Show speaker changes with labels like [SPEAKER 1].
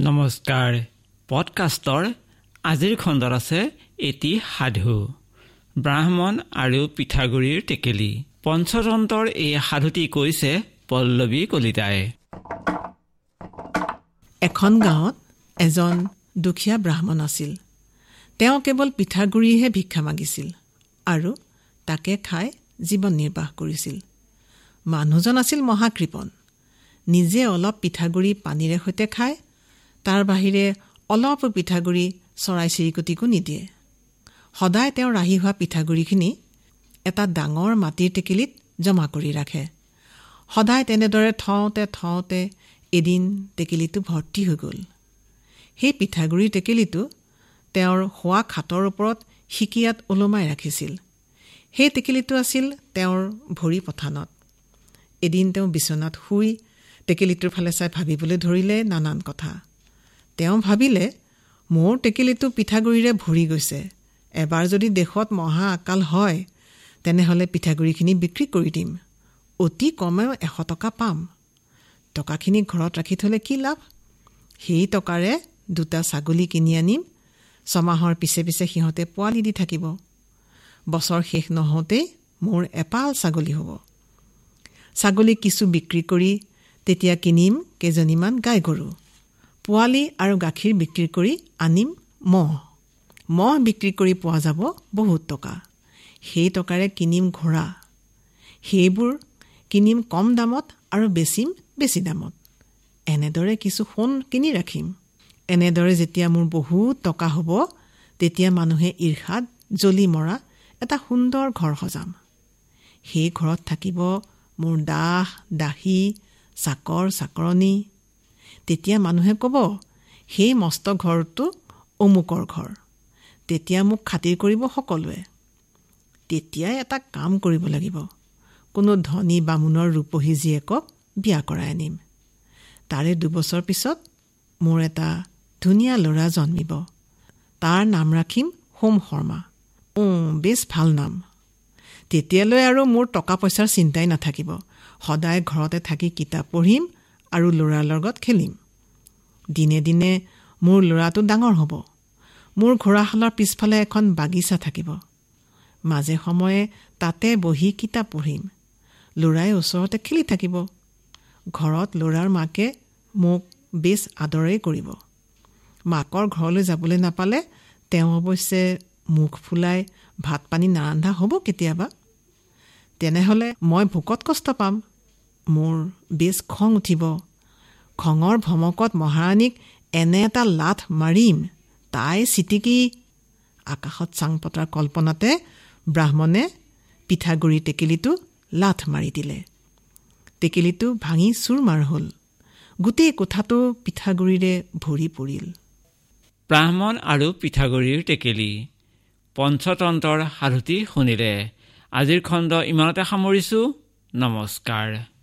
[SPEAKER 1] নমস্কাৰ। পডকাষ্টৰ আজিৰ খণ্ডত আছে এটি সাধু ব্ৰাহ্মণ আৰু পিঠাগুৰিৰ টেকেলি। পঞ্চতন্ত্ৰৰ এই সাধুটি কৈছে পল্লৱী কলিতাই।
[SPEAKER 2] এখন গাঁৱত এজন দুখীয়া ব্ৰাহ্মণ আছিল। তেওঁ কেৱল পিঠাগুৰিহে ভিক্ষা মাগিছিল আৰু তাকে খাই জীৱন নিৰ্বাহ কৰিছিল। মানুহজন আছিল মহাকৃপণ। নিজে অলপ পিঠাগুৰি পানীৰে সৈতে খায় তাৰ বাহিৰে অলপ পিঠাগুৰি চৰাই চিৰিকটিকো নিদিয়ে। সদায় তেওঁ ৰাহি হোৱা পিঠাগুৰিখিনি এটা ডাঙৰ মাটিৰ টেকেলিত জমা কৰি ৰাখে। সদায় তেনেদৰে থওঁতে থওঁতে এদিন টেকেলিটো ভৰ্তি হৈ গ'ল। সেই পিঠাগুৰিৰ টেকেলিটো তেওঁৰ শোৱা খাটৰ ওপৰত সিকিয়াত ওলোমাই ৰাখিছিল। সেই টেকেলিটো আছিল তেওঁৰ ভৰি পথানত। এদিন তেওঁ বিচনাত শুই টেকেলিটোৰ ফালে চাই ভাবিবলৈ ধৰিলে নানান কথা। তেওঁ ভাবিলে মোৰ টেকেলিটো পিঠাগুৰিৰে ভৰি গৈছে। এবাৰ যদি দেশত মহা আকাল হয় তেনেহ'লে পিঠাগুড়িখিনি বিক্ৰী কৰি দিম। অতি কমেও এশ টকা পাম। টকাখিনি ঘৰত ৰাখি থ'লে কি লাভ? সেই টকাৰে দুটা ছাগলী কিনি আনিম। ছমাহৰ পিছে পিছে সিহঁতে পোৱালি দি থাকিব। বছৰ শেষ নহওঁতেই মোৰ এপাল ছাগলী হ'ব। ছাগলী কিছু বিক্ৰী কৰি তেতিয়া কিনিম কেইজনীমান গাই গৰু। পোৱালি আৰু গাখীৰ বিক্ৰী কৰি আনিম মহ। মহ বিক্ৰী কৰি পোৱা যাব বহুত টকা। সেই টকাৰে কিনিম ঘোঁৰা। সেইবোৰ কিনিম কম দামত আৰু বেচিম বেছি দামত। এনেদৰে কিছু সোণ কিনি ৰাখিম। এনেদৰে যেতিয়া মোৰ বহুত টকা হ'ব তেতিয়া মানুহে ঈৰ্ষাত জ্বলি মৰা এটা সুন্দৰ ঘৰ সজাম। সেই ঘৰত থাকিব মোৰ দাহ দাসী চাকৰ চাকৰণী তেতিয়া মানুহে ক'ব সেই মস্ত ঘৰটো অমুকৰ ঘৰ। তেতিয়া মোক খাতিৰ কৰিব সকলোৱে। তেতিয়াই এটা কাম কৰিব লাগিব। কোনো ধনী বামুণৰ ৰূপহী জীয়েকক বিয়া কৰাই আনিম। তাৰে দুবছৰ পিছত মোৰ এটা ধুনীয়া ল'ৰা জন্মিব। তাৰ নাম ৰাখিম সোম শৰ্মা। বেছ ভাল নাম। তেতিয়ালৈ আৰু মোৰ টকা পইচাৰ চিন্তাই নাথাকিব। সদায় ঘৰতে থাকি কিতাপ পঢ়িম আৰু ল'ৰাৰ লগত খেলিম। দিনে দিনে মোৰ ল'ৰাটো ডাঙৰ হ'ব। মোৰ ঘোঁৰাশালৰ পিছফালে এখন বাগিচা থাকিব। মাজে সময়ে তাতে বহি কিতাপ পঢ়িম। ল'ৰাই ওচৰতে খেলি থাকিব। ঘৰত ল'ৰাৰ মাকে মোক বেছ আদৰেই কৰিব। মাকৰ ঘৰলৈ যাবলৈ নাপালে তেওঁ অৱশ্যে মুখ ফুলাই ভাত পানী নাৰান্ধা হ'ব কেতিয়াবা। তেনেহ'লে মই ভোকত কষ্ট পাম। মোৰ বেছ খং উঠিব। খঙৰ ভমকত মহাৰাণীক এনে এটা লাঠ মাৰিম তাই চিটিকি। আকাশত চাং পতাৰ কল্পনাতে ব্ৰাহ্মণে পিঠাগুৰি টেকেলিটো লাঠ মাৰি দিলে। টেকেলিটো ভাঙি চুৰমাৰ হ'ল। গোটেই কোঠাটো পিঠাগুৰিৰে ভৰি পৰিল।
[SPEAKER 1] ব্ৰাহ্মণ আৰু পিঠাগুৰিৰ টেকেলি। পঞ্চতন্ত্ৰৰ সাধুতি শুনিলে। আজিৰ খণ্ড ইমানতে সামৰিছোঁ। নমস্কাৰ।